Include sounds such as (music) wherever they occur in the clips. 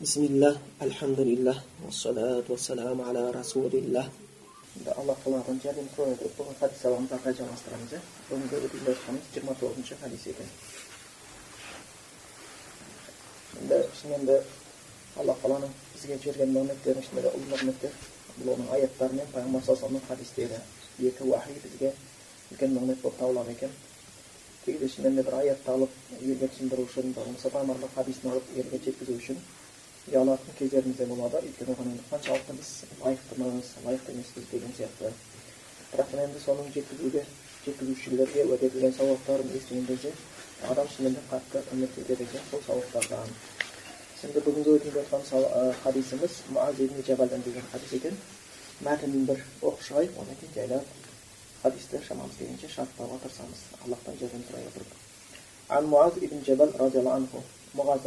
бисмиллах альхамдулиллах уассалату вассаламу аля расулиллах енді алла тағаладан жәрдем отырып бүгін хадис сабағымызды ары қарай жалғастырамыз иә бүгінгі өтіп жатқанымыз жиырма тоғызыншы хадис екен енді шынымен де алла тағаланың бізге жіберген нығметтерінің ішінде де ұлы нығметтер бұл оның аяттары мен пайғамбар саллаллаху хадистері екі уахи бізге үлкен нығмет болып табылады екен кейде шынымен де бір аятты алып елге түсіндіру үшін болмаса пайғамбардың хадисін алып елге жеткізу үшін ұялатын кездеріміз де болады өйткені оған енді қаншалықты біз лайықтымыз лайықты емеспіз деген сияқты бірақ енді соның жеткізуге жеткізушілерге уәде етілген сауаптарын естіген кезде адам шынымен де қатты үміт етеді екен сол сауаптардан енді бүгінгі өтіп жатқан хадисіміз муаз ибн жабалдан деген хадис екен мәтінін бір оқып шығайық одан кейін жайлап хадисті шамамыз келгенше шарттауға тырысамыз аллахтан жәрдем сұрай отырып عن معاذ بن جبل رضي الله عنه معاذ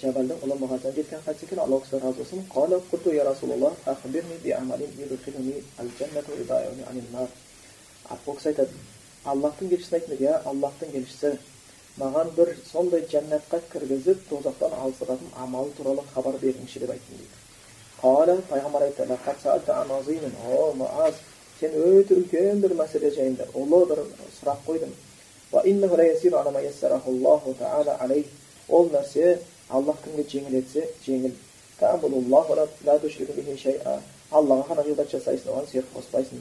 жабалдың ұлы мұғаздан жеткен хадис екен алла кісі разы болсын идаюни анил нар ол кісі айтады аллахтың елшісіне айтты иә аллахтың елшісі маған бір сондай жәннатқа кіргізіп тозақтан алыстыратын амал туралы хабар беріңізші деп айттым дейді қала пайғамбар айтты о сен өте үлкен бір мәселе жайында ұлы бір сұрақ қойдың ол нәрсе аллах кімге жеңіл етсе жеңіл аллаға ғана ғибадат жасайсың оған серік қоспайсың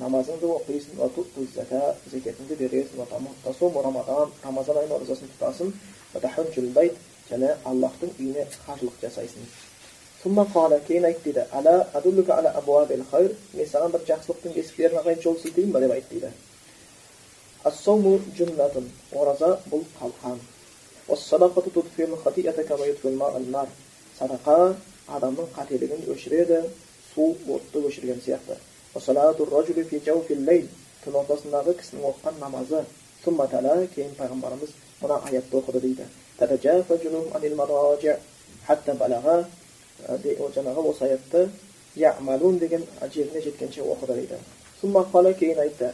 намазыңды оқисың зекетіңді бересің рамадан рамазан айының оразасын тұтасың және аллахтың үйіне қажылық жасайсың кейін айтты дейді мен саған бір жақсылықтың есіктерін ағайын жол сілтейін ба деп айтты дейді ораза бұл қалқан садақа адамның қателігін өшіреді су отты өшірген сияқты түн ортасындағы кісінің оқыған намазы кейін пайғамбарымыз мына аятты оқыды дейді жаңағы осы аятты ямалун деген жеріне жеткенше оқыды дейді кейін айтты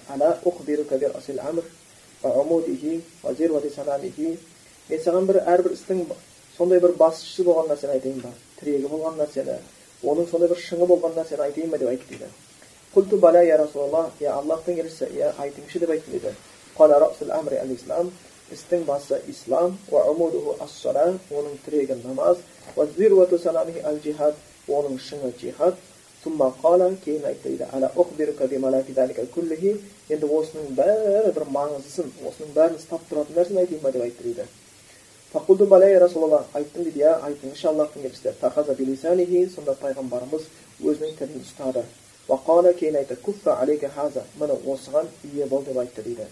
мен саған бір әрбір істің сондай бір басшысы болған нәрсені айтайын ба тірегі болған нәрсені оның сондай бір шыңы болған нәрсені айтайын ба деп айтты дейді құлту бала я расулалла я аллахтың елшісі иә айтыңызшы деп айтты дейді істің басы ислам оның тірегі намаз оның шыңы жихад кейін айтты дейді енді осының бәрі бір маңыздысын осының бәрін ұстап тұратын нәрсені айтайын ба деп айтты дейді фақулду бала я расулалла айттым дейді иә айтыңызшы аллахтың елшісі сонда пайғамбарымыз өзінің тілін ұстады вақала кейін айтты куффа алейка хаза міне осыған ие бол деп айтты дейді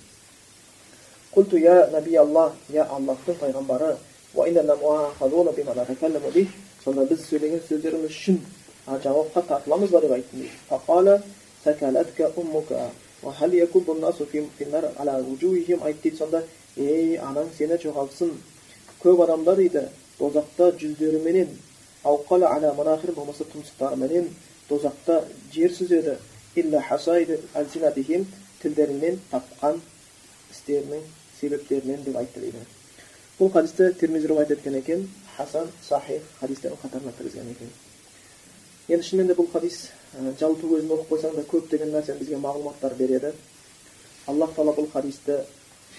құлту я наби аллах я аллахтың пайғамбары сонда біз сөйлеген сөздеріміз үшін жауапқа тартыламыз ба деп айттым дейді айтты дейді сонда ей анаң сені жоғалтсын көп адамдар дейді тозақта жүздеріменен болмаса тұмсықтарыменен тозақта жер сүзеді тілдерінен тапқан істерінің себептерінен деп айтты дейді бұл хадисті термизи риwayat еткен екен хасан сахих хадистердің қатарына кіргізген екен енді шынымен де бұл хадис жалпы өзін оқып қойсаң да көптеген нәрсені бізге мағлұматтар береді аллах тағала бұл хадисті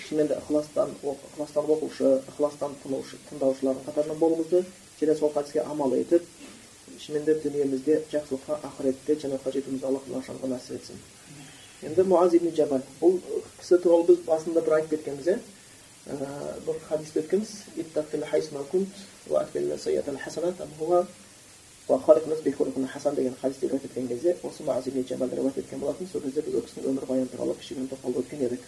шынымен де ықыластан ықыластан оқушы ықыластан тыңдаушылардың қатарынан болуымызды және сол хадиске амал етіп шынымен де дүниемізде жақсылыққа ақыретте жәннатқа жетуімізді алла тағала нәсіп етсін. Енді муаз ибн жабал бұл кісі туралы біз басында бір айтып кеткенбіз иә бір хадисті өткенбіз. Хасан деген хадисті еткен кезде осы муаз ибн жабал риуаят еткен болатын. Сол кезде біз ол кісінің өмірбаяны туралы кішігірім тоқталып өткен едік.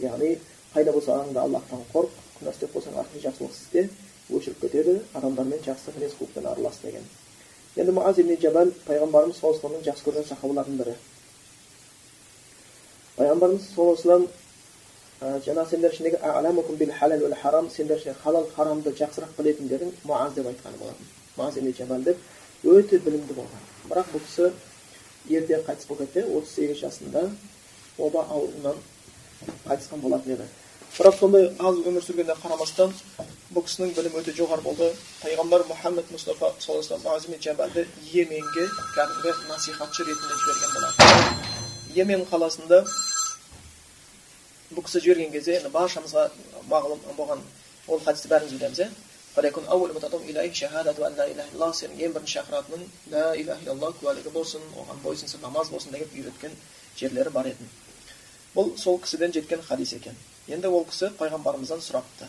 Яғни қайда болсаң да аллахтан қорық күнә істеп қойсаң артық жақсылық істе өшіріп кетеді адамдармен жақсы мінез құлықпен аралас деген енді муаз ибн жабал пайғамбарымыз саллаллаху алейhi жақсы көрген сахабалардың бірі пайғамбарымыз саллаллаху алейhi вассалам жаңағы сендер ішіндегі харам сендер ішінде халал харамды жақсырақ білетіндерің муаз деп айтқан болатын муаз ибн жабал деп өте білімді болған бірақ бұл кісі ерте қайтыс болып кетті отыз сегіз жасында оба ауруынан қайтысқан болатын еді бірақ сондай аз өмір сүргеніне қарамастан бұл кісінің білімі өте жоғары болды. Пайғамбар мұхаммед мұстафа саллаллаху алейhi жабалды йеменге кәдімгі насихатшы ретінде жіберген болатын. Йемен қаласында бұл кісі жіберген кезде енді баршамызға мағлұм болған ол хадисті бәріміз білеміз иә сенің ең бірінші шақыратының ла иляха иллалла куәлігі болсын оған бойсынсын намаз болсын деп үйреткен жерлері бар еді. Бұл сол кісіден жеткен хадис екен. Енді ол кісі пайғамбарымыздан сұрапты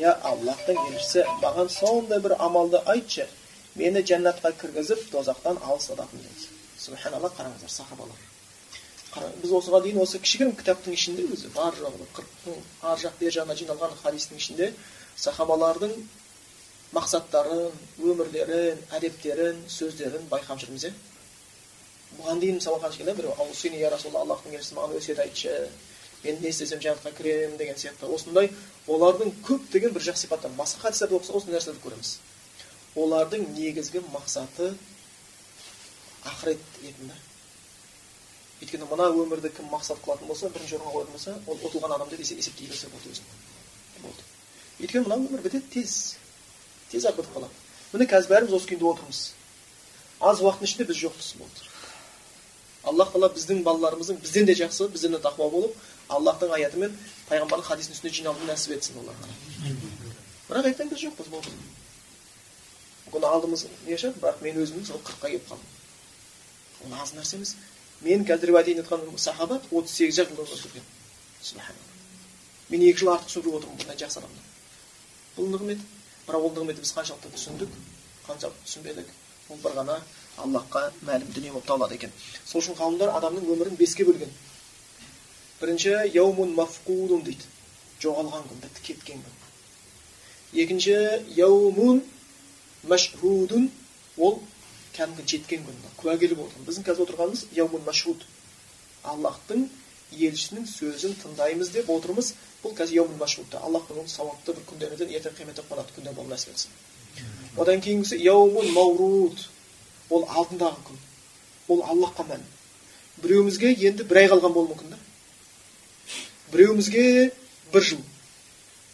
я аллахтың елшісі маған сондай бір амалды айтшы мені жәннатқа кіргізіп тозақтан алыстататын дейді субханалла қараңыздар сахабалар біз осыған дейін осы кішігірім кітаптың ішінде өзі бар жоғы қырық ар жақ бер жағына жиналған хадистің ішінде сахабалардың мақсаттарын өмірлерін әдептерін сөздерін байқап жүрміз иә бұған дейін мысалға кішкене біреу аусини я расулалла аллахтың елшісі маған өсиет айтшы мен не істесем жәннатқа кіремін деген сияқты осындай олардың көптеген бір жақсы сипаттары басқа хадистерді оқысақ осындай нәрселерді көреміз олардың негізгі мақсаты ақырет етін да өйткені мына өмірді кім мақсат қылатын болса бірінші орынға қоятын болса ол ұтылған адам деп есептей берсе болды өзін болды өйткені мына өмір бітеді тез тез ақ бітіп қалады міне қазір бәріміз осы күйінде отырмыз аз уақыттың ішінде біз жоқпыз болды аллах тағала біздің балаларымыздың бізден де жақсы бізден де тақуа болып аллахтың аяты мен пайғамбардың хадисінің үстіне жиналуды нәсіп етсін оларға бірақ ертең біз жоқпыз болды бүгін алдымыз не шығар бірақ мен өзім сол қырыққа келіп қалдым ол аз нәрсе емес мен қазір риуаят етіп жатқан сахаба отыз сегіз жыл өмір сүрген мен екі жыл артық сөйлеп отырмын бұндай жақсы адамдар бұл нығмет бірақ ол нығметті біз қаншалықты түсіндік қаншалықты түсінбедік ол бір ғана аллахқа мәлім дүние болып табылады екен сол үшін ғалымдар адамның өмірін беске бөлген бірінші яумун мафкудун дейді жоғалған күн бітті кеткен күн екінші яумун машхудун ол кәдімгі жеткен күн куәгер болып отырған біздің қазір отырғанымыз яумун машхуд аллахтың елшісінің сөзін тыңдаймыз деп отырмыз бұл қазір яумун машхуд аллах оның сауапты бір күндерден ертең қияметте қуанатын күндер болып нәсіп етсін одан кейінгісі яумун мауруд ол алдындағы күн. Ол аллахқа мәлім. Біреуімізге енді бір ай қалған болуы мүмкін да. Біреуімізге бір жыл.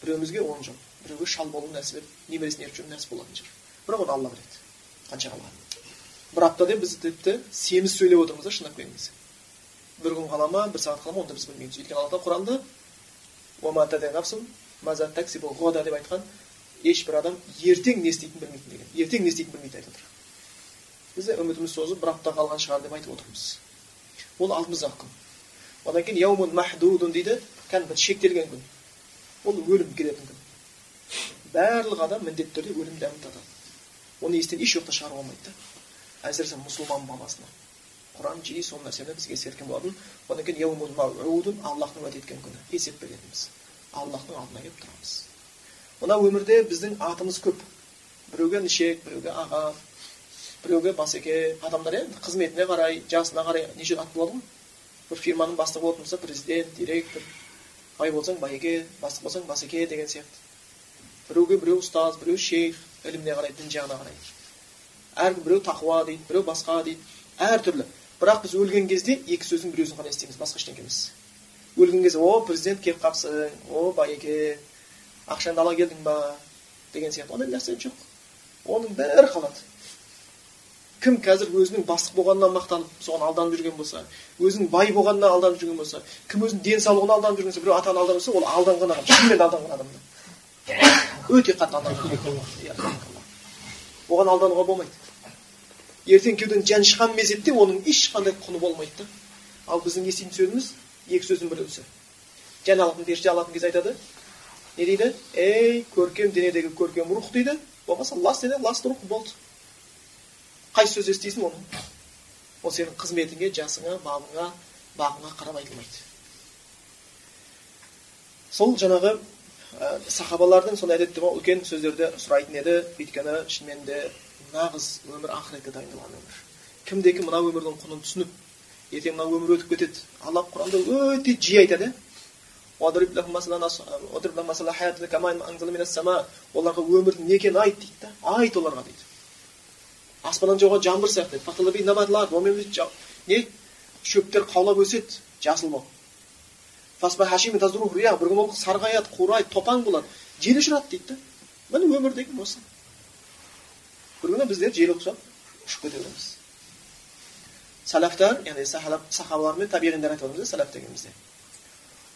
Біреуімізге он жыл. Біреуге шал болу нәсіп немересін еріп жүру нәсіп болатын шығар. Бірақ оны алла біледі қанша қалғанын бір аптада біз тіпті семіз сөйлеп отырмыз да шындап келген кезде бір күн қала ма бір сағат қала ма оны біз білмейміз. Өйткені алла құранда деп айтқан ешбір адам ертең не істейтінін білмейтін деген. Ертең не істейтінін білмейді айтып отыр біз үмітімізді созып бір апта қалған шығар деп айтып отырмыз ол алдымыздағы күн одан кейін яумун махдудун дейді кәдімгі шектелген күн ол өлім келетін күн барлық адам міндетті түрде өлім дәмін татады оны естен еш уақытта шығаруға болмайды да әсіресе мұсылман баласына құран жиі сол нәрсені бізге ескерткен болатын одан кейін яумун маудун аллахтың уәде еткен күні есеп беретінбіз аллахтың алдына келіп тұрамыз мына өмірде біздің атымыз көп біреуге нішек біреуге аға біреуге басеке адамдар иә қызметіне қарай жасына қарай неше ат болады ғой. Бір фирманың бастығы болатын болса президент директор бай болсаң байеке бастық болсаң басеке деген сияқты. Біреуге біреу ұстаз біреу шейх іліміне қарай дін жағына қарай. Әркім біреу тақуа дейді біреу басқа дейді. Әртүрлі бірақ біз өлген кезде екі сөздің біреусін ғана естиміз басқа ештеңе емес. Өлген кезде о президент келіп қалыпсың о байеке ақшаңды ала келдің ба? деген сияқты. Ондай нәрсе жоқ. Оның бәрі қалады. Кім қазір өзінің бастық болғанына мақтанып соған алданып жүрген болса өзінің бай болғанына алданып жүрген болса кім өзінің денсаулығына алданып жүрген болса біреу атаны алданып жүрсе ол алданған адам шынымен алданған адам да. Өте қатты алданған оған алдануға болмайды. Ертең кеудеден жан шыққан мезетте оның ешқандай құны болмайды да. Ал біздің еститін сөзіміз екі сөздің біреусі жан алатын періште алатын кезде айтады не дейді? Ей көркем денедегі көркем рух дейді. Болмаса лас дене лас рух болды. Қай сөз естисің оны ол сенің қызметіңе жасыңа бабыңа бағыңа қарап айтылмайды сол жаңағы ә, сахабалардың сондай әдетте үлкен сөздерді сұрайтын еді өйткені шынымен де нағыз өмір ақыретке дайындалған өмір кімде кім мына өмірдің құнын түсініп ертең мына өмір өтіп кетеді алла құранда өте жиі айтады оларға өмірдің не екенін айт дейді да айт оларға дейді аспаннан жауған жаңбыр сияқты. Не? Шөптер қаулап өседі жасыл болып бір күні ол сарғаяды қурайды топаң болады жел ұшырады дейді да. Міне өмір деген осы бір күні біздер жел ұқсап ұшып кете береміз сәләфтар яғни сахабалар мен табиғиндар айтып отырмыз сәләф дегенімізде.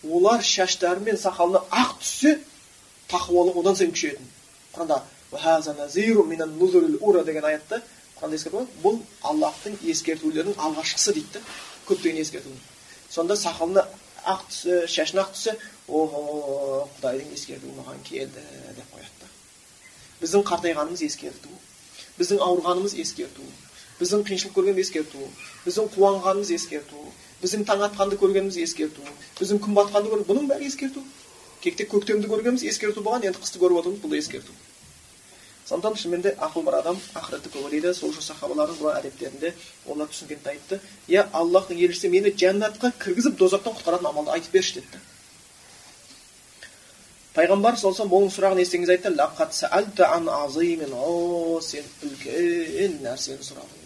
Олар шаштары мен сақалына ақ түссе тақуалық одан сайын күшейетін. Құранда деген аятта құранда ескерту бұл аллахтың ескертулерінің алғашқысы дейді да көптеген ескерту сонда сақалына ақ түссе шашына ақ түссе охо құдайдың ескертуі маған келді деп қояды да біздің қартайғанымыз ескерту біздің ауырғанымыз ескерту біздің қиыншылық көргеніміз ескерту біздің қуанғанымыз ескерту біздің таң атқанды көргеніміз ескерту біздің күн батқанды көрген бұның бәрі ескерту кекте көктемді көргеніміз ескерту болған енді қысты көріп отырмыз бұл да ескерту сондықтан шынымен де ақыл бар адам ақыретті көп ойлайды сол үшін сахабалардың бұл әдептерінде олар түсінгенде айтты. Иә аллахтың елшісі мені жәннатқа кіргізіп дозақтан құтқаратын амалды айтып берші деді пайғамбар саллаллаху оның сұрағын естігенде айтты сен үлкен нәрсені сұрадың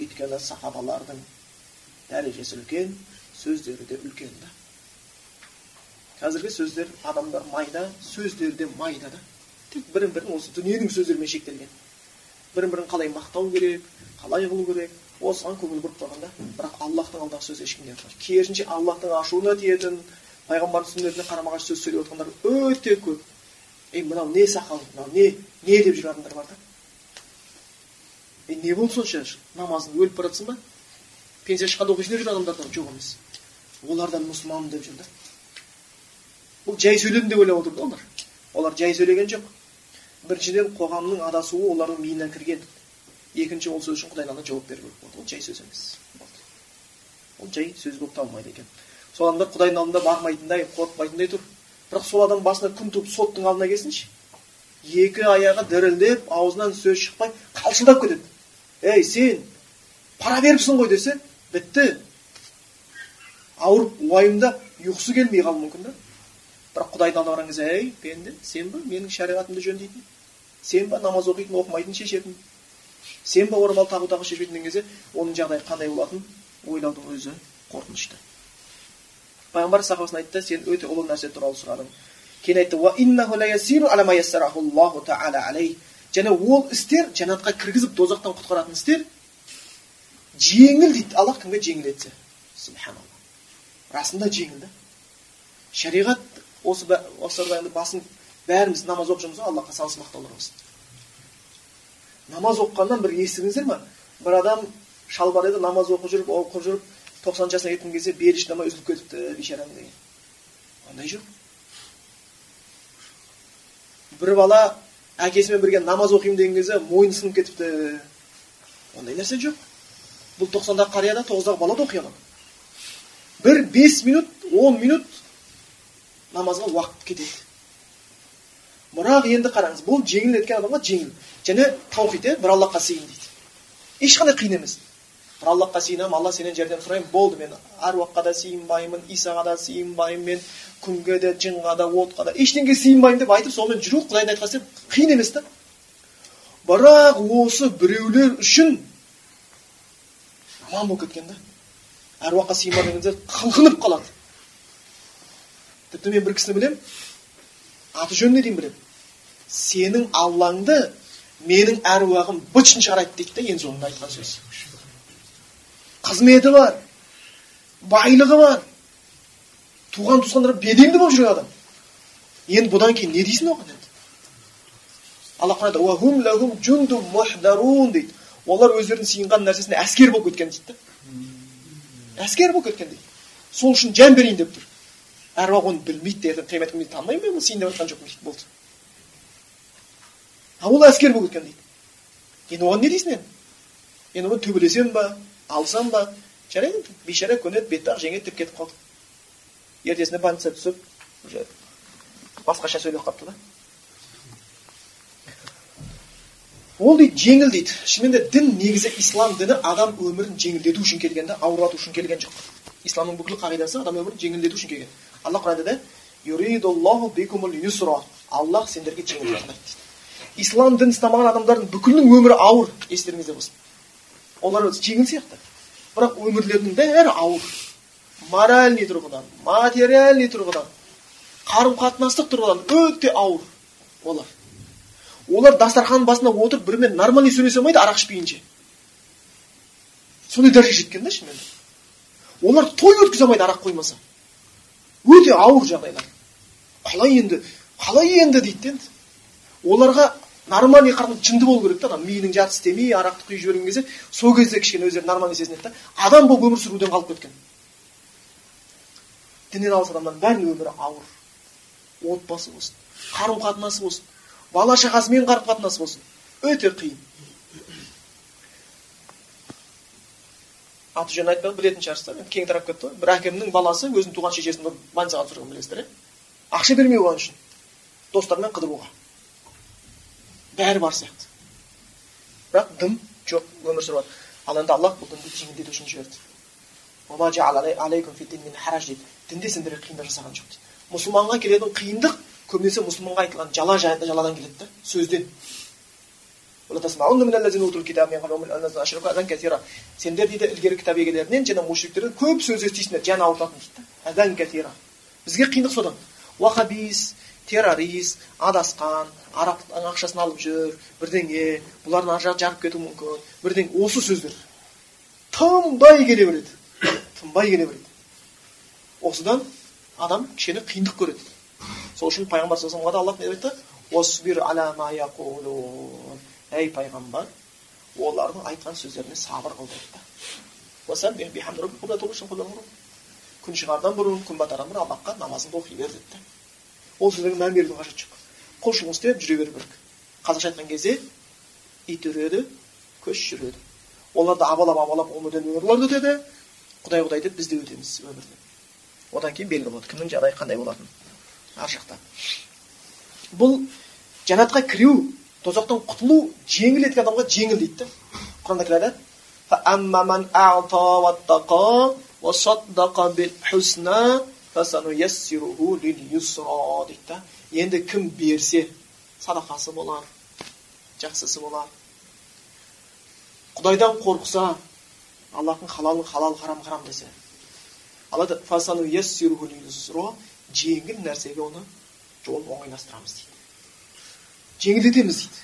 өйткені сахабалардың дәрежесі үлкен сөздері де үлкен да. Қазіргі сөздер адамдар майда сөздері де майда да. Тек бірін бірін осы дүниенің сөздерімен шектелген. Бірін бірін қалай мақтау керек қалай қылу керек осыған көңіл бұрып қойған да бірақ аллахтың алдағы сөзі ешкімге керісінше аллахтың ашуына тиетін пайғамбардың сүннетіне қарама қарсы сөз сөйлеп отырғандар өте көп. Ей мынау не сақал мынау не не деп жүрген адамдар бар да? Е не болды сонша намазың өліп бара жатсың ба? Пенсия шыққанда деп жүрген адамдар жоқ емес. Олар да мұсылманмын деп жүр да. Бұл жай сөйледім деп ойлап отыр да олар олар жай сөйлеген жоқ. Біріншіден қоғамның адасуы олардың миына кірген. Екінші ол сөз үшін құдайдың алдында жауап беру керек болды ол жай сөз емес. Ол жай сөз болып табылмайды екен. Сол адамдар құдайдың алдында бармайтындай қорықпайтындай тұр. Бірақ сол адам басына күн туып соттың алдына келсінші екі аяғы дірілдеп аузынан сөз шықпай қалшылдап кетеді ей сен пара беріпсің ғой! десе бітті. Ауырып уайымдап ұйқысы келмей қалуы мүмкін да. Бірақ құдайдың алдына барған кезде ей пенде сен ба менің шариғатымды жөндейтін сен ба намаз оқитын оқымайтын шешетін сен ба орамал тағу тағу шешпейтін деген кезде оның жағдайы қандай болатынын ойлаудың өзі қорқынышты пайғамбар сахабасына айтты сен өте ұлы нәрсе туралы сұрадың кейін айтты және ол істер жәннатқа кіргізіп дозақтан құтқаратын істер жеңіл дейді. Аллах кімге жеңіл етсе? Субханалла. Расында жеңіл да. Шариғат осы осы басын бәріміз намаз оқып жүрміз ғой аллахқа сансыз мақтаулар болсын намаз оқығаннан бір естідіңіздер ма бір адам шалбар еді намаз оқып жүріп оқып жүріп тоқсан жасына жеткен кезде белі шыдамай үзіліп кетіпті бейшараң деген. Ондай жоқ. бір бала әкесімен бірге намаз оқимын деген кезде мойны сынып кетіпті. Ондай нәрсе жоқ. Бұл тоқсандағы қария да тоғыздағы бала да оқи алады. бір бес минут он минут намазға уақыт кетеді. Бірақ енді қараңыз бұл жеңіл еткен адамға жеңіл. Және таухид иә бір аллахқа сыйын дейді. Ешқандай қиын емес. Бір аллахқа сыйынамын алла сенен жәрдем сұраймын. Болды мен аруаққа да сыйынбаймын исаға да сыйынбаймын мен күнге де жынға да отқа да ештеңеге сыйынбаймын деп айтып сонымен жүру құдайдың айтқан қиын емес та. Бірақ осы біреулер үшін аман болып кеткен да әруаққа сыйынба деген кезде қылқынып қалады. Тіпті мен бір кісіні білемін. Аты жөніне дейін білемін. Сенің аллаңды менің әруағым бытшын шығарады дейді да ең соңында айтқан сөз. Қызметі бар байлығы бар. Туған туысқандары беделді болып жүрген адам. Енді бұдан кейін не дейсің оған енді? Алла құранда олар өздерінің сыйынған нәрсесіне әскер болып кеткен дейді да әскер болып кеткен дейді. Сол үшін жан берейін деп тұр. Әруақ оны білмейді ертең қиямет күнінде танымаймын мен бұл сыйын деп жатқан жоқпын дейді болды а ол әскер болып кеткен дейді енді оған не дейсің енді енді оны төбелесем ба алсам ба жарайды бейшара көнеді бетпақ жеңеді деп кетіп қалды ертесіне больница түсіп уже басқаша сөйлеп қалыпты да ол дейді жеңіл дейді шынымен де дін негізі ислам діні адам өмірін жеңілдету үшін келген да ауырату үшін келген жоқ исламның бүкіл қағидасы адам өмірін жеңілдету үшін келген алла құранда аллах сендерге жеңіл дейді ислам дін ұстамаған адамдардың бүкілінің өмірі ауыр естеріңізде болсын олар жеңіл сияқты бірақ өмірлерінің бәрі ауыр моральный тұрғыдан материальный тұрғыдан қарым қатынастық тұрғыдан өте ауыр олар олар дастарханның басында отырып бірімен нормальный сөйлесе алмайды арақ ішпейінше сондай дәрежеге жеткен да шынымен олар той өткізе алмайды арақ қоймаса. Өте ауыр жағдайлар. Қалай енді қалай енді дейді енді. Оларға нормальный қарым жынды болу керек та адам миының жаты істемей арақты құйып жіберген кезде сол кезде кішкене өздері нормальный сезінеді да адам болып өмір сүруден қалып кеткен. Діннен алыс адамдардың бәрінің өмірі ауыр. Отбасы болсын қарым қатынасы болсын бала шағасымен қарым қатынасы болсын. Өте қиын. Аты жөнін айтпай білетін шығарсыздар. Енді кең тарап кетті ғой. Бір әкемнің баласы өзінің туған шешесін ұрып больницаға түсірген білесіздер иә ақша бермей қойған үшін достарымен қыдыруға бәрі бар сияқты. Бірақ дым жоқ өмір сүріп жатыр ал енді аллах бұл дінді жеңілдету үшін жіберді. Дінде сендерге қиындық жасаған жоқ дейді. Мұсылманға келетін қиындық көбінесе мұсылманға айтылған жала жаладан келеді да сөзден. Сендер дейді ілгері кітап егелерінен және мушриктерден көп сөз естисіңдер жан ауыртатын дейді бізге қиындық содан уахабис террорист адасқан арабтың ақшасын алып жүр бірдеңе бұлардың ар жағы жарып кетуі мүмкін бірдеңе осы сөздер тынбай келе береді тынбай келе береді осыдан адам кішкене қиындық көреді сол үшін пайғамбар саллаллаху да аллах не айтты ей пайғамбар олардың айтқан сөздеріне сабыр қыл деді күн шығардан бұрын күн батардан бұрын аллахқа намазыңды оқи бер деді ол сөздерге мән берудің қажеті жоқ құлшылық істеп жүре беру керек қазақша айтқан кезде ит үреді көш жүреді олар да абалап абалап өмірден өмірлерді өтеді құдай құдай деп біз де өтеміз өмірден одан кейін белгілі болады кімнің жағдайы қандай болатыны ар жақта бұл жәннатқа кіру тозақтан құтылу жеңіл еткен адамға жеңіл дейді да құранда келеді да енді кім берсе садақасы болар жақсысы болар құдайдан қорықса аллахтың халалын халал харам харам десе жеңіл нәрсеге оны жолын оңайластырамыз дейді жеңілдетеміз дейді.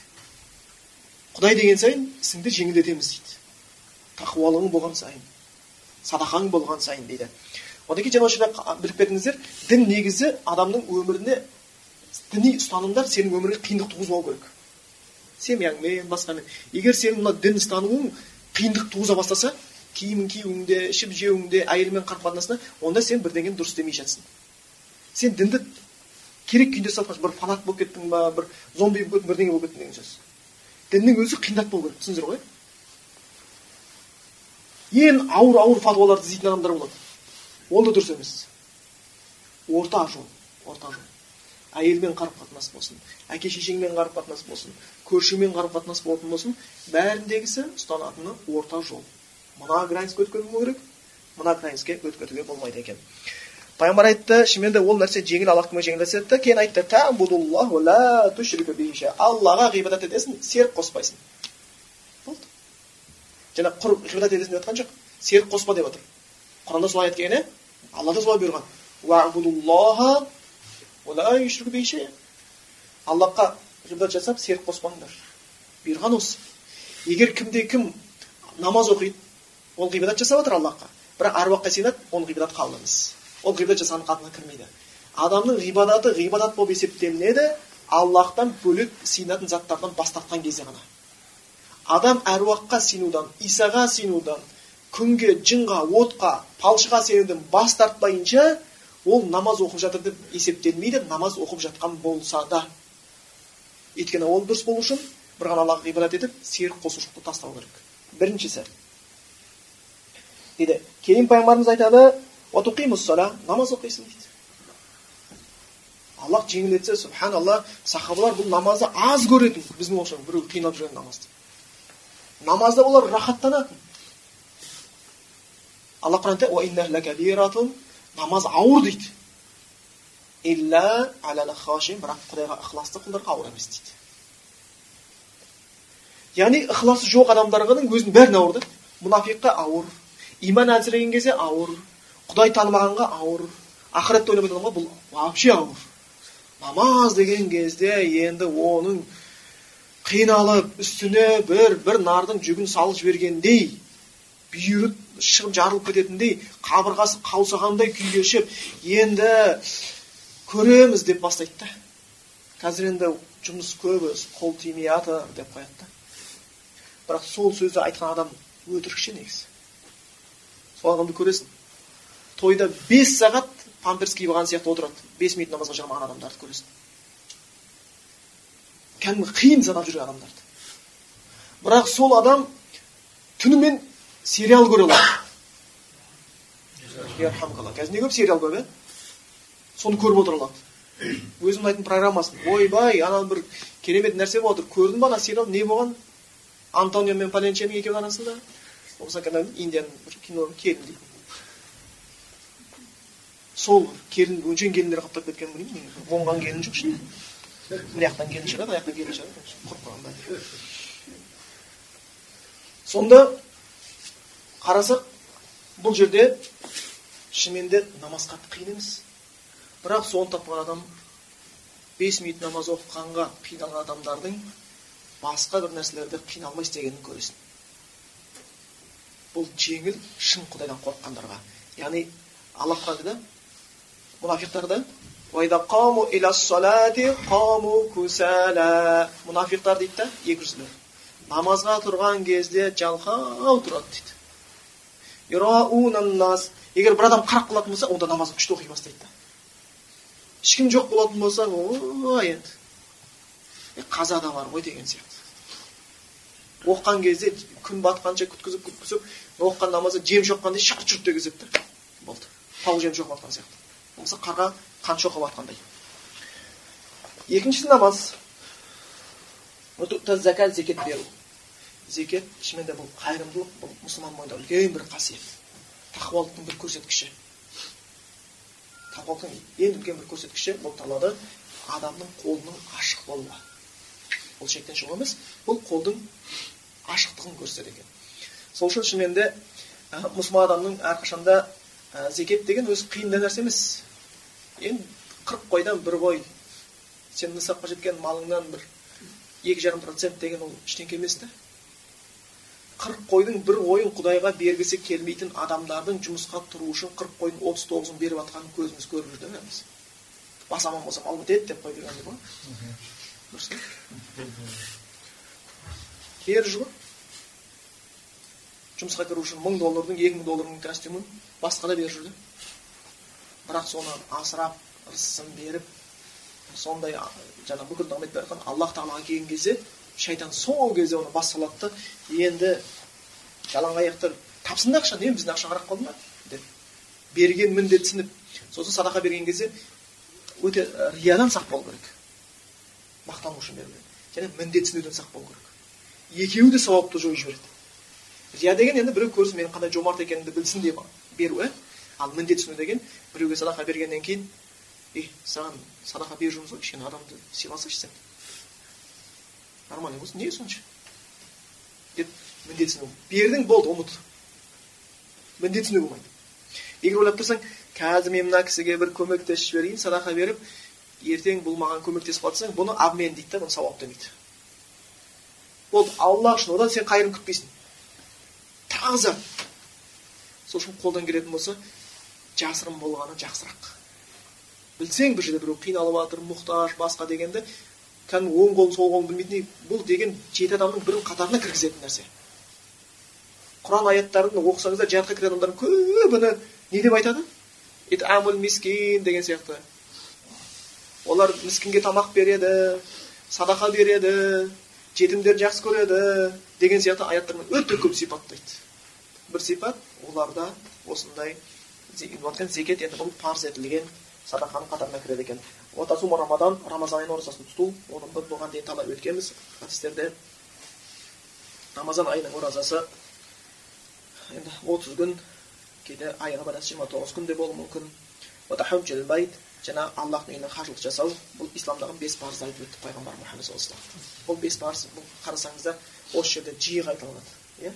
Құдай деген сайын ісіңді жеңілдетеміз дейді. Тақуалығың болған сайын садақаң болған сайын дейді. Одан кейін жаңа осы біліп кетіңіздер дін негізі адамның өміріне діни ұстанымдар сенің өміріңе қиындық туғызбау керек. Семьяңмен басқамен. Егер сенің мына дін ұстануың қиындық туғыза бастаса киімін киюіңде ішіп жеуіңде әйелмен қарым қатынасында онда сен бірдеңені дұрыс істемей жатсың. Сен дінді керек күйінде ұстап бір фанат болып кеттің ба бір зомби болып кеттің бірдеңе болып кеттің деген сөз діннің өзі қиындатпау керек түсіндіңіздер ғой? Ең ауыр ауыр фатуаларды іздейтін адамдар болады. Ол да дұрыс емес. Орта жол орта жол әйелмен қарым қатынас болсын әке шешеңмен қарым қатынас болсын көршімен қарым қатынас болатын болсын бәріндегісі ұстанатыны орта жол. Мына границке өткізу керек мына границке өткізуге болмайды екен. Пайғамбар айтты шынымен де ол нәрсе жеңіл аллахтың өзі жеңілдетеді да кейін айтты аллаға ғибадат етесің серік қоспайсың болды жаңа құр ғибадат етесің деп жатқан жоқ серік қоспа деп отыр құранда солай келген иә алла да солай бұйырған аллахқа ғибадат жасап серік қоспаңдар бұйырған осы егер кімде кім намаз оқиды ол ғибадат жасап жатыр аллахқа бірақ аруаққа сыйынады оның ғибадаты қабыл ол ғибадат жасаған қатынға кірмейді. Адамның ғибадаты ғибадат болып есептелінеді аллахтан бөлек сыйынатын заттардан бас тартқан кезде ғана. Адам әруаққа сыйынудан исаға сыйынудан күнге жынға отқа палшыға сенуден бас тартпайынша ол намаз оқып жатыр деп есептелмейді намаз оқып жатқан болса да. Өйткені ол дұрыс болу үшін бір ғана аллаға ғибадат етіп серік қосушылықты тастау керек. Біріншісі. Дейді кейін пайғамбарымыз айтады намаз оқисың дейді аллах жеңілдетсе субханалла сахабалар бұл намазды аз көретін біздің оқшау біреу қиналып жүрген намазды намазда олар рахаттанатын алла құранда намаз ауыр дейді бірақ құдайға ықыласты құлдарға ауыр емес дейді яғни ықыласы жоқ адамдардың өзінің бәріне ауыр да мұнафиққа ауыр иман әлсіреген кезде ауыр құдай танымағанға ауыр. Ақыретті ойламайтын адамға бұл вообще ауыр. Намаз деген кезде енді оның қиналып үстіне бір бір нардың жүгін салып жібергендей бүйірі шығып жарылып кететіндей қабырғасы қаусағандай күй кешіп енді көреміз деп бастайды да. Қазір енді жұмыс көп қол тимей жатыр деп қояды да. Бірақ сол сөзді айтқан адам өтірікші негізі? Сол адамды көресің? Тойда бес сағат памперс киіп алған сияқты отырады. Бес минут намазға жармаған адамдарды көресің. Кәдімгі қиын санап жүрген адамдарды. Бірақ сол адам түнімен сериал көре алады. (coughs) Қазір не көп сериал көп иә соны көріп отыра алады. (coughs) Өзінің ұнайтын программасын. Ойбай ана бір керемет нәрсе болып жатыр көрдің ба ана сериал не болған? Антонио мен паленченің екеуінің арасында. Болмаса индияның бір кино келін дейтін сол келін өңшең келіндер қаптап кеткен білмеймін қонған келін жоқ ішінде. Мына жақтан келін шығады ана жақтан келін шығады. Құрып сонда қарасақ бұл жерде шынымен де намаз қатты қиын емес. Бірақ соны тапқан адам бес минут намаз оқығанға қиналған адамдардың басқа бір нәрселерде қиналмай істегенін көресің. Бұл жеңіл шын құдайдан қорыққандарға. Яғни алла мұнафиқтарды мұнафиқтар дейді да екі жүзлі намазға тұрған кезде жалқау тұрады дейді егер бір адам қарап қалатын болса онда намазын күшті оқи бастайды да ешкім жоқ болатын болса ой енді қаза да бар ғой деген сияқты оқыған кезде күн батқанша күткізіп күткізіп оқыған намазы жем шоққандай шарт шұрт дегізеді да болды тау жем жатқан сияқты болмаса қарға қан шоқып жатқандай екіншісі намаз. Зәкат зекет беру. Зекет шынымен де бұл қайырымдылық бұл мұсылман бойында үлкен бір қасиет. Тақуалықтың бір көрсеткіші. Тақуалықтың ең үлкен бір көрсеткіші болып табылады адамның қолының ашық болуы. Бұл шектен шығу емес бұл қолдың ашықтығын көрсетеді екен. Сол үшін шынымен де мұсылман адамның әрқашанда ә, зекет деген өзі қиын да нәрсе емес. Енді қырық қойдан бір қой сен нысапқа жеткен малыңнан бір екі жарым процент деген ол ештеңке емес та. қырық қойдың бір қойын құдайға бергісі келмейтін адамдардың жұмысқа тұру үшін қырық қойдың отыз тоғызын беріп жатқанын көзіміз көріп жүр да бәріміз бас аман болса мал бітеді деп қой дегендей ғой дұрыс беріп жүр ғой жұмысқа кіру үшін мың доллардың екі мың доллардың костюмін басқа да беріп жүр да. Бірақ соны асырап ырысын беріп сондай жаңа бүкіл нығмет беріп аллах тағалаға келген кезде шайтан сол кезде оны бас салады да енді жалаң аяқты тапсын да ақша немене біздің ақша қарап қалды ма деп. Берген міндетсініп сосын садақа берген кезде өте риядан сақ болу керек. Мақтану үшін беру керек. Және міндетсінуден сақ болу керек. Екеуі де сауапты жойып жібереді. Рия деген енді біреу көрсін менің қандай жомарт екенімді білсін деп беру иә ал міндетсіну деген біреуге садақа бергеннен кейін е саған садақа беріп жүрміз ғой кішкене адамды сыйласайшы сен нормально болсын неге сонша деп міндетсіну бердің болды ұмыт міндетсіну болмайды егер ойлап тұрсаң қазір мен мына кісіге бір көмектесіп жіберейін садақа беріп ертең бұл маған көмектесіп қалсаң бұны обмен дейді да бұны сауап демейді болды алла үшін одан сен қайырын күтпейсің таза сол үшін қолдан келетін болса жасырын болғаны жақсырақ. Білсең бір жерде біреу қиналып жатыр мұқтаж басқа дегенді кәдімгі оң қолын сол қолын білмейтіндей бұл деген жеті адамның бірінің қатарына кіргізетін нәрсе. Құран аяттарын оқысаңыздар жәннатқа кіретін адамдардың көбіні не деп айтады? Итамул мискин деген сияқты. Олар міскінге тамақ береді садақа береді жетімдерді жақсы көреді деген сияқты аяттармен өте көп сипаттайды. Бір сипат оларда осындай зекет енді бұл парыз етілген садақаның қатарына кіреді екен. Отасу рамадан рамазан айының оразасын тұту оны біз бұған дейін талап өткенбіз. Хадистерде рамазан айының оразасы енді отыз күн кейде айға барады жиырма тоғыз күн де болуы мүмкін. Жаңағы аллахтың үйіне қажылық жасау бұл исламдағы бес парызды айтып өтті пайғамбар мұхаммед саллаллаху бұл бес парыз бұл қарасаңыздар осы жерде жиі қайталанады иә?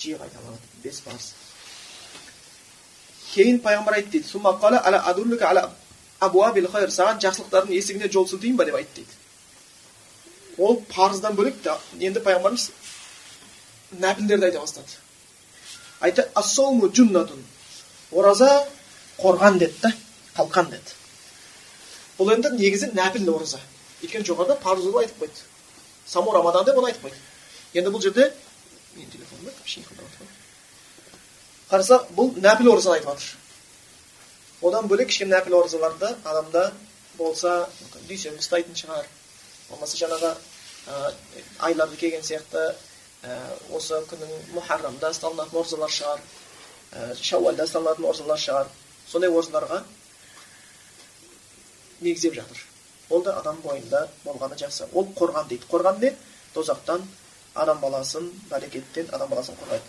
Жиі қайталанады бес парыз кейін пайғамбар айтты дейді саған жақсылықтардың есігіне жол сілтейін ба деп айтты дейді ол парыздан бөлек енді пайғамбарымыз нәпілдерді айта бастады айтты ассауму джуннатун ораза қорған деді да қалқан деді бұл енді негізі нәпіл ораза өйткені жоғарыда парыз айтып қойды саму рамадан деп оны айтып қойды енді бұл жерде менің қарасақ бұл нәпіл оразаны айтып жатыр одан бөлек кішкене нәпіл оразаларда адамда болса дүйсенбі ұстайтын шығар болмаса жаңағы ә, айларды келген сияқты ә, осы күннің мұхаррамда ұсталынатын оразалар шығар ә, шауалда ұсталынатын оразалар шығар сондай оразаларға негіздеп жатыр ол да адам бойында болғаны жақсы ол қорған дейді қорған не тозақтан адам баласын бәрекеттен адам баласын қорғайды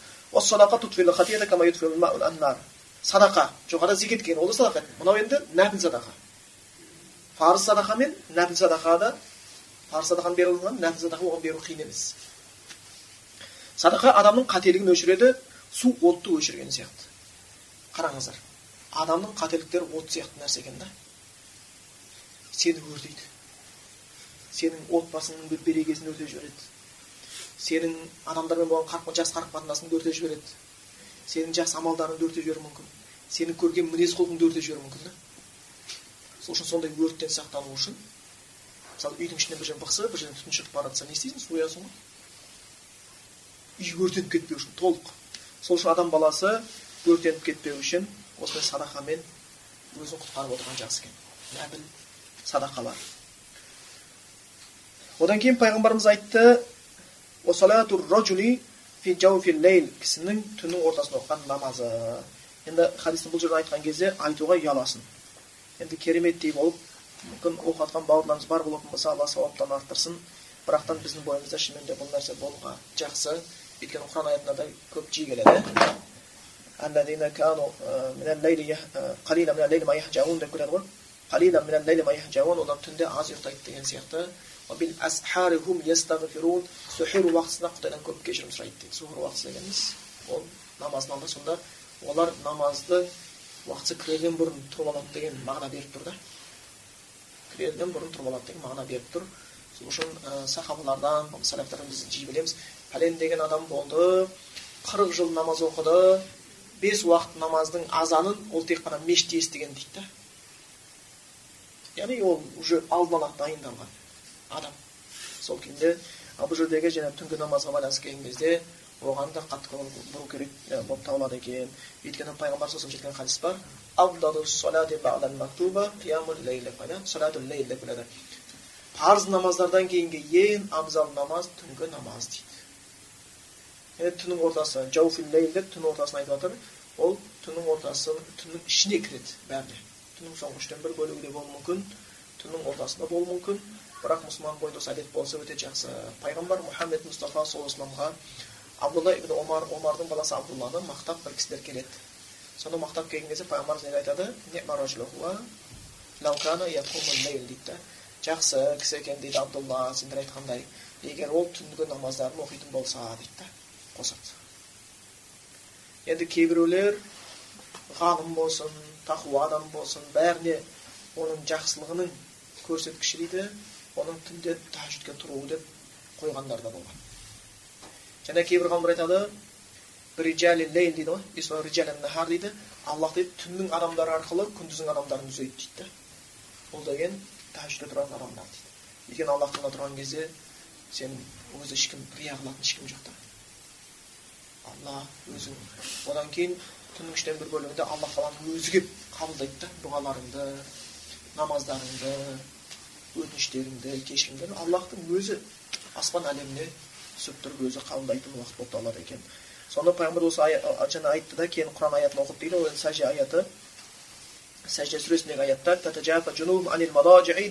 садақа жоғарыда зекет деген ол да садақа мынау енді нәпіл садақа парыз садақа мен нәпіл садақада парыз садақаны бере алған нәпіл садақа оған беру қиын емес садақа адамның қателігін өшіреді су отты өшірген сияқты қараңыздар адамның қателіктері от сияқты нәрсе екен да сені өртейді сенің отбасыңның берекесін өртеп жібереді сенің адамдармен болған қарым жақсы қарым қатынасыңды өртеп жібереді. Сенің жақсы амалдарыңды өртеп жіберуі мүмкін. Сенің көрген мінез құлқыңды өртеп жіберуі мүмкін да. Сол үшін сондай өрттен сақтану үшін мысалы үйдің ішінен бір жерден бықса бір жерден түтін шығып бара жатса не істейсің? Соясың ғой. Үй өртеніп кетпеу үшін толық. Сол үшін адам баласы өртеніп кетпеу үшін осындай садақамен өзін құтқарып отырған жақсы екен. Нәпіл садақалар. Одан кейін пайғамбарымыз айтты кісінің түннің ортасында оқыған намазы енді хадистің бұл жерде айтқан кезде айтуға ұяласың енді кереметтей болып мүмкін оқып жатқан бауырларымыз бар болатын болса алла сауаптан арттырсын бірақтан біздің бойымызда шынымен де бұл нәрсе болуға жақсы өйткені құран аятында да көп жиі келеді деп келеді ғой олар түнде аз ұйықтайды деген сияқты сухир уақытысында құдайдан көп кешірім сұрайды дейді сухир уақыты дегеніміз ол намаздың алдында сонда олар намазды уақытысы кірерден бұрын тұрып алады деген мағына беріп тұр да кірерден бұрын тұрып алады деген мағына беріп тұр сол үшін ә, сахабалардан сәләфтардан біз жиі білеміз пәлен деген адам болды қырық жыл намаз оқыды бес уақыт намаздың азанын ол тек қана мешітте естіген дейді да яғни ол уже алдын ала дайындалған адам. Сол күйінде ал бұл жердегі жаңағы түнгі намазға байланысты келген кезде оған да қатты көңіл бұру керек болып табылады екен. Өйткені пайғамбар саллаллаху жеткен хадис бар. Парыз намаздардан кейінгі ең абзал намаз түнгі намаз дейді. Енді түннің ортасы деп түн ортасын айтып жатыр ол түннің ортасы түннің ішіне кіреді бәріне. Түннің соңғы үштен бір бөлігі де болуы мүмкін түннің ортасында болуы мүмкін. Бірақ мұсылман бойында осы әдет болса өте жақсы. Пайғамбар мұхаммед мұстафа саллаллаху абдулла ибн омар омардың баласы абдулланы мақтап бір кісілер келеді. Соны мақтап келген кезде пайғамбарымыз неге айтады дейді жақсы кісі екен дейді абдулла сендер айтқандай. Егер ол түнгі намаздарын оқитын болса дейді да қосады. Енді кейбіреулер ғалым болсын тақуа адам болсын бәріне оның жақсылығының көрсеткіші дейді. Оның түнде тәжүдке тұруы деп қойғандар да болған. Және кейбір ғалымдар айтады дейді ғой дейді. Аллах дейді түннің адамдары арқылы күндіздің адамдарын түзейді дейді. Да ол деген тәжүдте тұратын адамдар дейді. Өйткені аллахтың тұрған кезде сен өзі ешкім рия қылатын ешкім жоқ та. Алла өзің. Одан кейін түннің үштен бір бөлігінде алла тағаланың өзі келіп қабылдайды да дұғаларыңды намаздарыңды өтініштеріңді кешірімдеріңді аллахтың өзі аспан әлеміне түсіп тұрып өзі қабылдайтын уақыт болып табылады екен сонда пайғамбар осы жаңа айтты да кейін құран аятын оқыды дейді ол сәжде аяты сәжде сүресіндегі аятта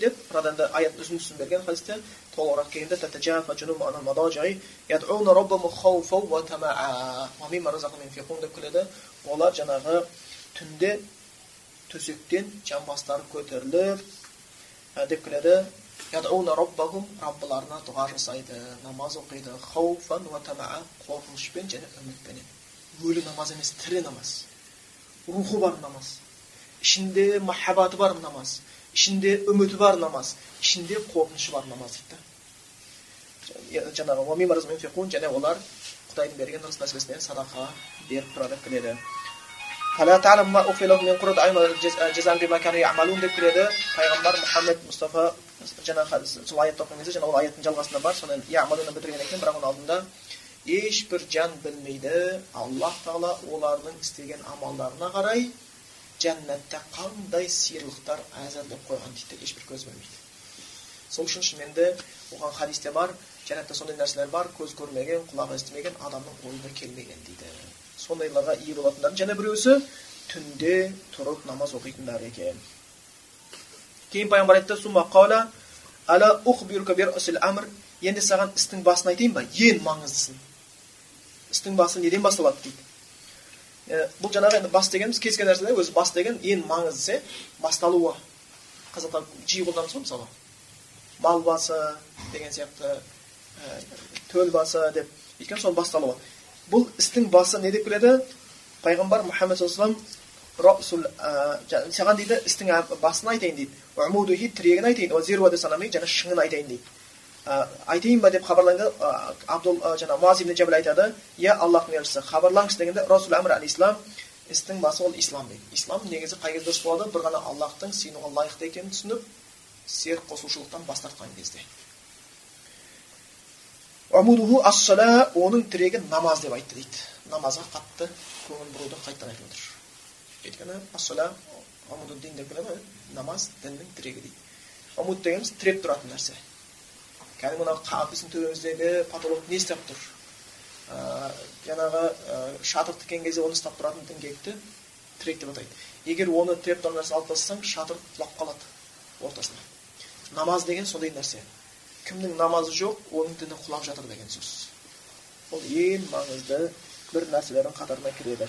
деп мынадан аят үзіндісін берген хадисте толығырақ келгенде келеді олар жаңағы түнде төсектен жамбастары көтеріліп деп келеді. Раббыларына дұға жасайды. Намаз оқиды. Қорқынышпен және үмітпенен. Өлі намаз емес тірі намаз. Рухы бар намаз. Ішінде махаббаты бар намаз. Ішінде үміті бар намаз. Ішінде қорқынышы бар намаз дейді. Жаңағы және олар құдайдың берген ырыс нәсібесінен садақа беріп тұрады деп келеді деп келеді пайғамбар мұхаммед мұстафа жаңағы сол аятты оқыған кезде жаңа ол аяттың жалғасында бар соны бітірген екен бірақ оның алдында ешбір жан білмейді аллах тағала олардың істеген амалдарына қарай жәннатта қандай сыйлықтар әзірлеп қойған дейді ешбір көз білмейді сол үшін шыныменде оған хадисте бар жәннатта сондай нәрселер бар көз көрмеген құлақ естімеген адамның ойына келмеген дейді сондайларға ие болатындардың және біреусі түнде тұрып намаз оқитындар екен кейін пайғамбар айтты енді саған істің басын айтайын ба ең маңыздысын істің басы неден басталады дейді бұл жаңағы енді бас дегеніміз кез келген нәрседе өзі бас деген ең маңыздысы басталуы қазақта жиі қолданамыз ғой мысалы мал басы деген сияқты төл басы деп өйткені соның басталуы бұл істің басы не деп келеді пайғамбар мұхаммед саллаллаху саған дейді істің басын айтайын дейді тірегін айтайын және шыңын айтайын дейді айтайын ба деп хабарлайды абдул жаңағы муаз айтады иә аллахтың елшісі хабарлаңызшы дегенде расул әмір ислам істің басы ол ислам дейді ислам негізі қай кезде дұрыс болады бір ғана аллахтың сыйынуға лайықты екенін түсініп серік қосушылықтан бас тартқан кезде оның тірегі намаз деп айтты дейді намазға қатты көңіл бұруды қайтадан айтып отыр өйткені ассала деп намаз діннің тірегі дейді амуд дегеніміз тіреп тұратын нәрсе кәдімгі мынау біздің төбеміздегі потолок не істеп тұр жаңағы шатыр тіккен кезде оны ұстап тұратын діңгекті тірек деп атайды егер оны тіреп тұрған нәрсе алып тастасаң шатыр құлап қалады ортасына намаз деген сондай нәрсе кімнің намазы жоқ оның діні құлап жатыр деген сөз ол ең маңызды бір нәрселердің қатарына кіреді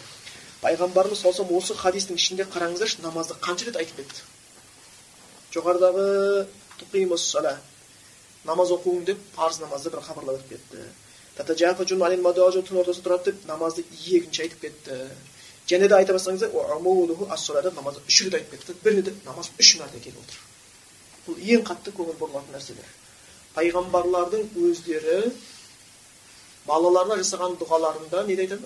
пайғамбарымыз саллаллаху осы хадистің ішінде қараңыздаршы намазды қанша рет айтып кетті жоғарыдағы намаз оқуың деп парыз намазды бір хабарлап өтіп кетті түн ортасында тұрады деп намазды екінші айтып кетті және де айта бастасаңыздар намазды үш рет айтып кетті бірінде де намаз үш мәрте келіп отыр бұл ең қатты көңіл бұрылатын нәрселер пайғамбарлардың өздері балаларына жасаған дұғаларында не дейді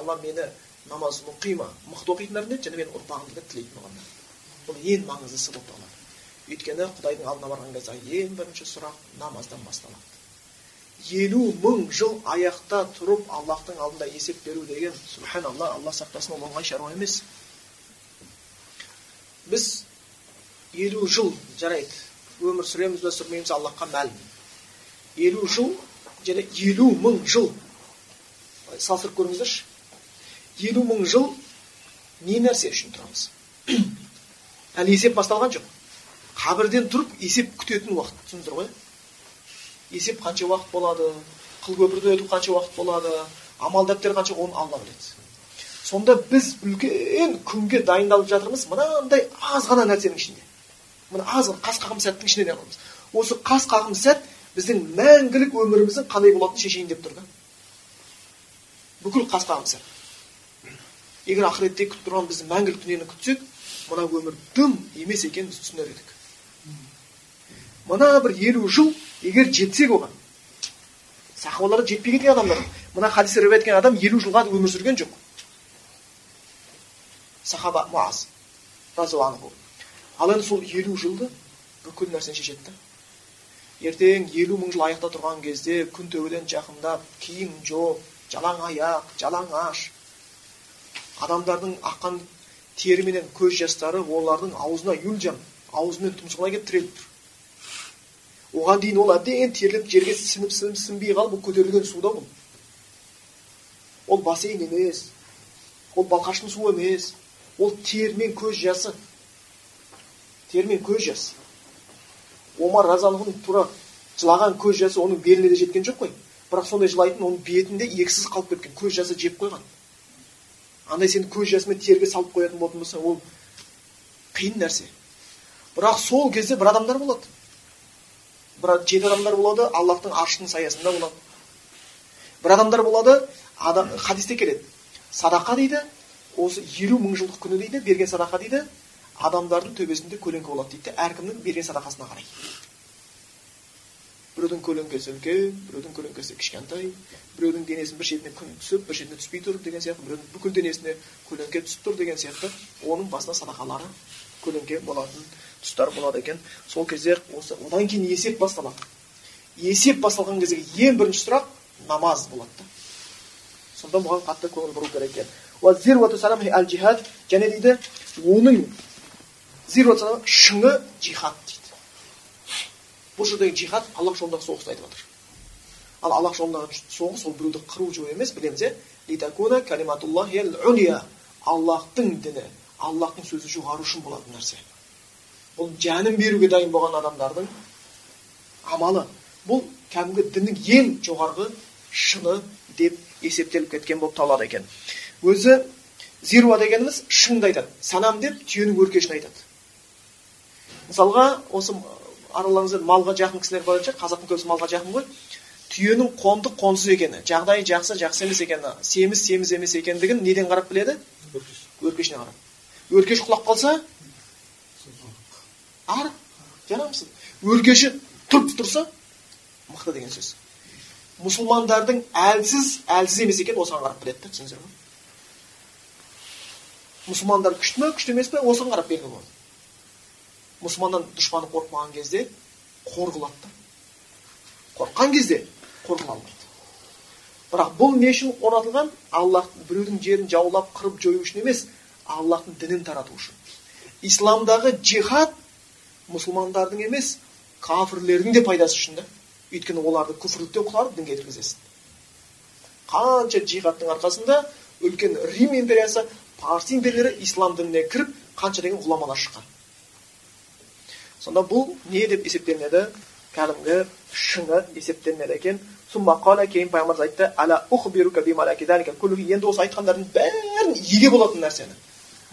алла мені намаз мұқима мықты оқитындар және менің ұрпағымды тілейтін болғанда бұл ең маңыздысы болып табылады өйткені құдайдың алдына барған кезде ең бірінші сұрақ намаздан басталады елу мың жыл аяқта тұрып аллахтың алдында есеп беру деген субханалла алла сақтасын ол оңай шаруа емес біз елу жыл жарайды өмір сүреміз бе сүрмейміз аллахқа мәлім. Елу жыл және елу мың жыл. Салыстырып көріңіздерші. Елу мың жыл не нәрсе үшін тұрамыз? (clears throat) Әлі есеп басталған жоқ. Қабірден тұрып есеп күтетін уақыт. Түсіндіңіздер ғой? Есеп қанша уақыт болады? Қыл көпірді өту қанша уақыт болады? Амал дәптер қанша оны алла біледі. Сонда біз үлкен күнге дайындалып жатырмыз. Мынандай аз ғана нәрсенің ішінде. Мына аз қас қағым сәттің ішінде осы қас қағым сәт біздің мәңгілік өміріміздің қандай болатынын шешейін деп тұр да. Бүкіл қас қағым сәт. Егер ақыретте күтіп тұрған біздің мәңгілік дүниені күтсек мына өмір дым емес екенін біз түсінер едік. Мына бір елу жыл егер жетсек оған сахабаларға жетпей кеткен адамдар мына хадисті риуаят еткен адам елу жылға өмір сүрген жоқ. Сахаба муаз ал енді сол елу жылды бүкіл нәрсені шешеді да. Ертең елу мың жыл аяқта тұрған кезде күн төбеден жақындап киім жоқ жалаң аяқ жалаң аш. Адамдардың аққан тері менен көз жастары олардың аузына юлжам аузымен тұмсығына келіп тіреліп тұр. Оған дейін ол әбден терлеп жерге сіңіп сіңіп сіңбей қалып ол көтерілген суда бұл ол бассейн емес ол балқаштың суы емес ол тер мен көз жасы тер мен көз жасы омар разиаллаху тура жылаған көз жасы оның беліне де жеткен жоқ қой. Бірақ сондай жылайтын оның бетінде еріксіз қалып кеткен көз жасы жеп қойған. Андай сен көз жасымен терге салып қоятын болатын болсаң ол қиын нәрсе. Бірақ сол кезде бір адамдар болады. Бір жеті адамдар болады аллахтың аршының саясында болады. Бір адамдар болады адам хадисте келеді. Садақа дейді осы елу мың жылдық күні дейді берген садақа дейді адамдардың төбесінде көлеңке болады дейді әркімнің берген садақасына қарай біреудің көлеңкесі үлкен біреудің көлеңкесі кішкентай біреудің денесінің бір шетіне күн түсіп бір шетіне түспей тұр деген сияқты біреудің бүкіл денесіне көлеңке түсіп тұр деген сияқты оның басына садақалары көлеңке болатын тұстар болады екен. Сол кезде осы одан кейін есеп басталады. Есеп басталған кездегі ең бірінші сұрақ намаз болады да. Сонда бұған қатты көңіл бұру керек екен. Және дейді оның шыңы жихад дейді. Бұл жердегі жихад аллах жолындағы соғысты айтып жатыр ал аллах жолындағы соғыс ол біреуді қыру жою емес білеміз иә аллахтың діні аллахтың сөзі жоғары үшін болатын нәрсе. Бұл жанын беруге дайын болған адамдардың амалы. Бұл кәдімгі діннің ең жоғарғы шыны деп есептеліп кеткен болып табылады екен. Өзі зируа дегеніміз шыңды айтады. Санам деп түйенің өркешін айтады. Мысалға осы араларыңызда малға жақын кісілер бар шығар қазақтың көбісі малға жақын ғой. Түйенің қонды қонсыз екені жағдайы жақсы жақсы емес екені семіз семіз емес екендігін неден қарап біледі? Өркешіне қарап. Өркеш құлап қалса? Ар жанамысың өркеші тұрып тұрса? Мықты деген сөз. Мұсылмандардың әлсіз әлсіз емес екенін осыған қарап біледі да түсіндіңіздер ма мұсылмандар күшті ме күшті емес пе осыған қарап белгі болады мұсылманнан дұшпаны қорықпаған кезде қор қылады да қорыққан кезде қор қыла алмайды. Бірақ бұл не үшін орнатылған? Аллах біреудің жерін жаулап қырып жою үшін емес аллахтың дінін тарату үшін. Исламдағы джихад мұсылмандардың емес кафірлердің де пайдасы үшін да. Өйткені оларды күфірліктен құтқарып дінге кіргізесің қанша джихадтың арқасында үлкен рим империясы парсы империялары ислам дініне кіріп қанша деген ғұламалар шыққан. Сонда бұл не деп есептелінеді? Кәдімгі шыңы есептелінеді екен. Кейін пайғамбарымыз айтты енді осы айтқандардың бәрін еге болатын нәрсені.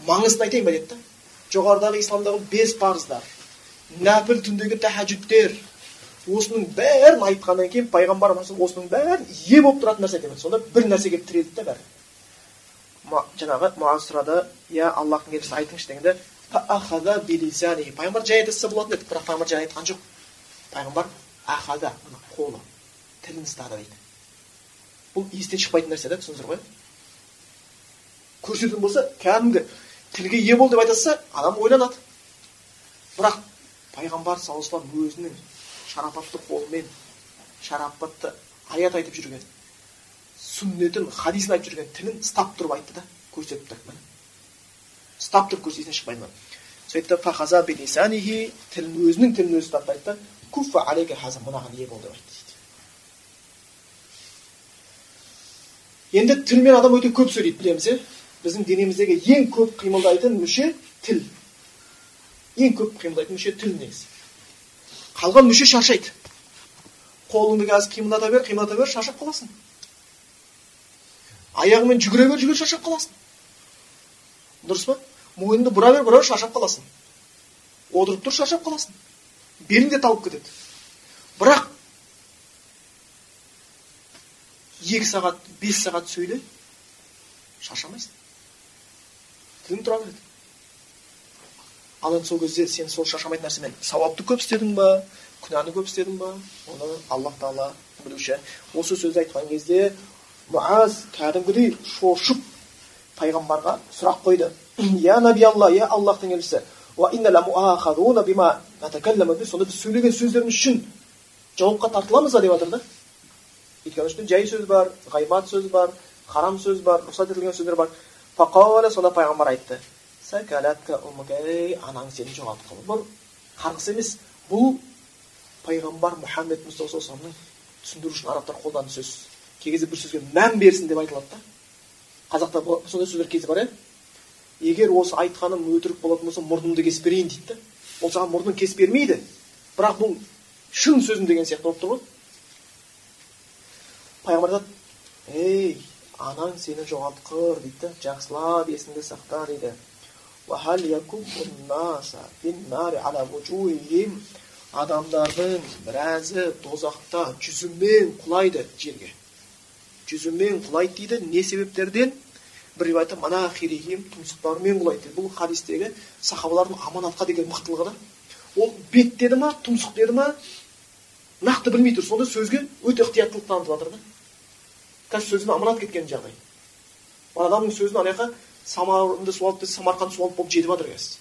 Маңызын айтайын ба деді да жоғарыдағы исламдағы бес парыздар. Нәпіл түндегі тәхәжүдтер осының бәрін айтқаннан кейін пайғамбарымыз осының бәрін ие болып тұратын нәрсе демеді сонда бір нәрсеге тірелді да бәрі. Жаңағы муаз сұрады иә аллахтың елшісі айтыңызшы дегенде пайғамбар жай айтса болатын еді бірақ пайғамбар жай айтқан жоқ пайғамбар ахада мына қолы тілін ұстады дейді бұл естен шықпайтын нәрсе да түсіндіңіздер ғой көрсететін болса кәдімгі тілге ие бол деп айтса адам ойланады бірақ пайғамбар саллаллаху алейhi өзінің шарапатты қолымен шарапатты аят айтып жүрген сүннетін хадисін айтып жүрген тілін ұстап тұрып айтты да көрсетіп тұр ұстап тұрып көрсе есінен шықпайды сөйтті тілін өзінің тілін өзі ұстап айтты куффа алейка хаза мынаған ие бол деп айтты дейді енді тілмен адам өте көп сөйлейді білеміз иә біздің денеміздегі ең көп қимылдайтын мүше тіл ең көп қимылдайтын мүше тіл негізі қалған мүше шаршайды қолыңды қазір қимылдата бер қимылдата бер шаршап қаласың аяғыңмен жүгіре бер жүгіре шаршап қаласың дұрыс па мойныңды бұра бер бұра бер шаршап қаласың. Отырып тұр шаршап қаласың. Белің де талып кетеді. Бірақ екі сағат бес сағат сөйле шаршамайсың. Тілің тұра береді. Ал енді сол кезде сен сол шаршамайтын нәрсемен сауапты көп істедің ба? Күнәні көп істедің ба? Оны аллах тағала білуші. Осы сөзді айтқан кезде муаз кәдімгідей шошып пайғамбарға сұрақ қойды. Я наби алла я аллахтың елшісі сонда біз сөйлеген сөздеріміз үшін жауапқа тартыламыз ба деп жатыр да өйткені ішінде жай сөз бар ғайбат сөз бар харам сөз бар рұқсат етілген сөздер бар сонда пайғамбар айтты анаң сені жоғалтқан бұл қарғыс емес бұл пайғамбар мұхаммед мұстафа түсіндіру үшін арабтар қолданған сөз кей бір сөзге мән берсін деп айтылады да қазақта сондай сөздер кезі бар иә егер осы айтқаным өтірік болатын болса мұрнымды кесіп берейін дейді да ол саған мұрнын кесіп бермейді. Бірақ бұл шын сөзім деген сияқты болып тұр ғой. Пайғамбар айтады ей анаң сені жоғалтқыр дейді да жақсылап есіңде сақта дейді. Адамдардың біразы тозақта жүзімен құлайды жерге. Жүзімен құлайды дейді не себептерден? Бір риуаятта манахирихим тұмсықтарымен құлайды бұл хадистегі сахабалардың аманатқа деген мықтылығы да. Ол бет деді ма тұмсық деді ма нақты білмей тұр. Сонда сөзге өте ықтияттылық танытып жатыр да. Қазір сөзіне аманат кеткен жағдай. Адамның сөзін ана жаққа самарынды суалып десе самарқанды суалып болып жетіп жатыр қазір.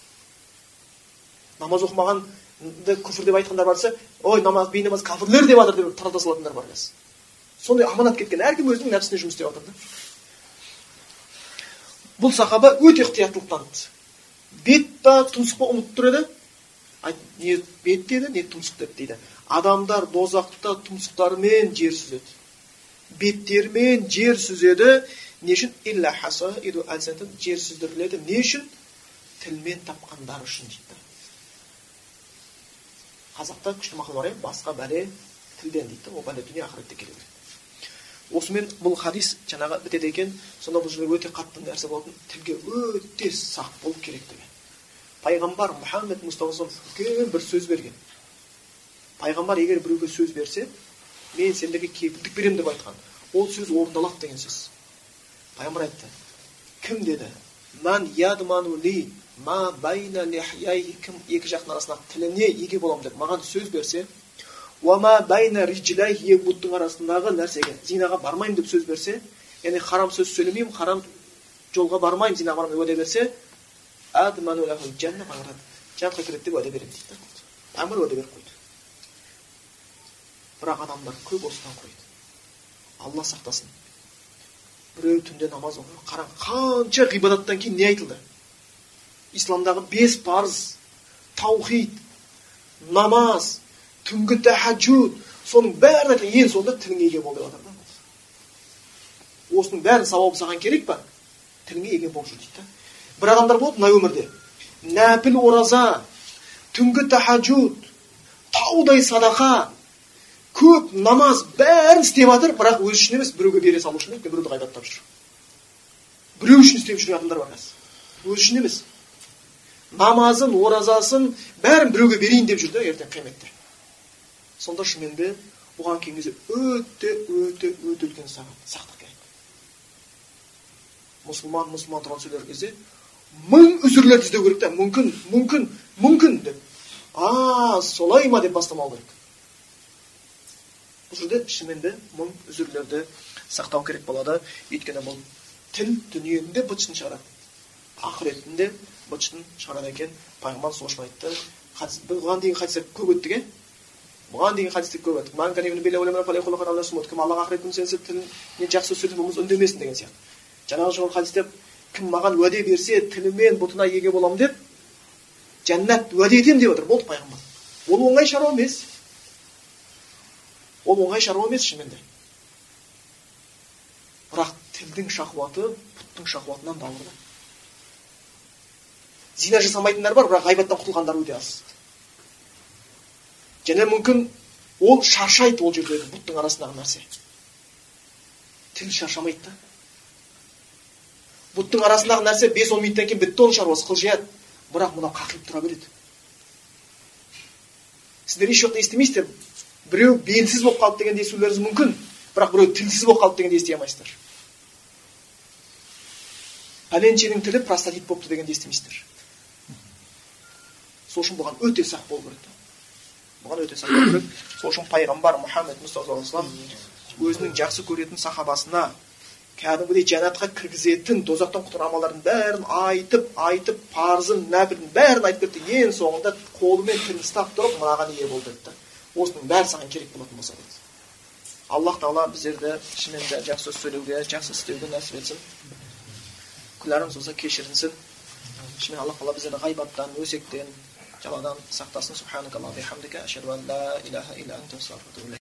Намаз оқымағанды күфір деп айтқандар бар ой намаз бейнамаз кәпірлер деп жатыр деп тарата салатындар бар қазір. Сондай аманат кеткен әркім өзінің нәпсісіне жұмыс істеп жатыр да. Бұл сахаба өте ықтияттылық танытты бет па тұмсық па ұмытып тұр еді. Не бет деді не тұмсық деді дейді. Адамдар дозақта тұмсықтарымен жер сүзеді. Беттерімен жер сүзеді. Не үшін? Жер сүздіріледі. Не үшін? Тілмен тапқандар үшін дейді. Қазақта күшті мақал бар иә? Басқа бәле тілден дейді. Ол бәле дүние ақыретте келе осымен бұл хадис жаңағы бітеді екен. Сонда бұл жерде өте қатты нәрсе болатын. Тілге өте сақ болу керек деген пайғамбар мұхаммед мұстафа үлкен бір сөз берген. Пайғамбар егер біреуге сөз берсе мен сендерге кепілдік беремін деп айтқан. Ол сөз орындалады деген сөз. Пайғамбар айтты. Кім деді? Ман ма кім екі жақтың арасына тіліне еге боламын деп маған сөз берсе уама байна екі бұттың арасындағы нәрсеге? Зинаға бармаймын деп сөз берсе яғни харам сөз сөйлемеймін харам жолға бармаймын зинаға бармаймын деп уәде берсе жәннатқа кіреді деп уәде беремін дейді пайғамбар уәде беріп қойды. Бірақ адамдар көп осыдан қойды. Алла сақтасын. Біреу түнде намаз оқиды қараң қанша ғибадаттан кейін не айтылды? Исламдағы бес парыз таухид намаз түнгі тәхаджуд соның бәрін айтқан ең соңында тіліңе еге бол деп жатыр осының бәрін сауабы саған керек па тіліңе еге болып жүр дейді бір адамдар болады мына өмірде нәпіл ораза түнгі тәхаджуд таудай садақа көп намаз бәрін істеп жатыр бірақ өзі үшін емес біреуге бере салу үшін өйткені біреуді ғайбаттап жүр біреу үшін істеп жүрген адамдар бар қазір өзі үшін емес намазын оразасын бәрін біреуге берейін деп жүр да ертең қияметте сонда шынымен бұған келген кезде өте өте өте үлкен сақтық керек. Мұсылман мұсылман туралы сөйлер кезде мың үзірлерді іздеу керек та мүмкін мүмкін мүмкін деп. А солай ма деп бастамау керек. Бұл жерде шынымен де мың үзірлерді сақтау керек болады. Өйткені бұл тіл дүниенің де быт шығарады. Ақыреттің де быт шығарады екен. Пайғамбар сол үшін айтты. Бұған дейін хадистер көп өттік иә бұған дейін хадисте көп өттік кім аллаға ақырет жақсы сөз болмаса үндемесін деген сияқты жаңағы жол хадисте кім маған уәде берсе тілімен бұтына еге боламын деп жәннат уәде етемін деп отыр болды пайғамбар ол оңай шаруа емес ол оңай шаруа емес шынымен де бірақ тілдің шахуаты пұттың шахуатынан ауыр зина жасамайтындар бар бірақ ғайбаттан құтылғандар өте аз және мүмкін ол шаршайды ол жердегі бұттың арасындағы нәрсе тіл шаршамайды да бұттың арасындағы нәрсе бес он минуттан кейін бітті оның шаруасы қылжияды бірақ мынау қақиып тұра береді сіздер еш уақытта естімейсіздер біреу белсіз болып қалды дегенді естулеріңіз мүмкін бірақ біреу тілсіз болып қалды дегенді ести алмайсыздар пәленшенің тілі простатит болыпты дегенді естімейсіздер сол үшін бұған өте сақ болу керек бұған өте сақ керек сол үшін пайғамбар мұхаммед мұстафа өзінің жақсы көретін сахабасына кәдімгідей жәннатқа кіргізетін тозақтан құтқару амалдардың бәрін айтып айтып парызын нәпілін бәрін айтып кетті ең соңында қолымен тілін ұстап тұрып мынаған ие бол деді да осының бәрі саған керек болатын болса деді аллах тағала біздерді шынымен де жақсы сөз сөйлеуге жақсы істеуге нәсіп етсін. Күнәларымыз болса кешірінсін. Шынымен аллах тағала біздерді ғайбаттан өсектен жаладан сақтасын субханакалла бихамдика ашхаду ан ла илаха илля анта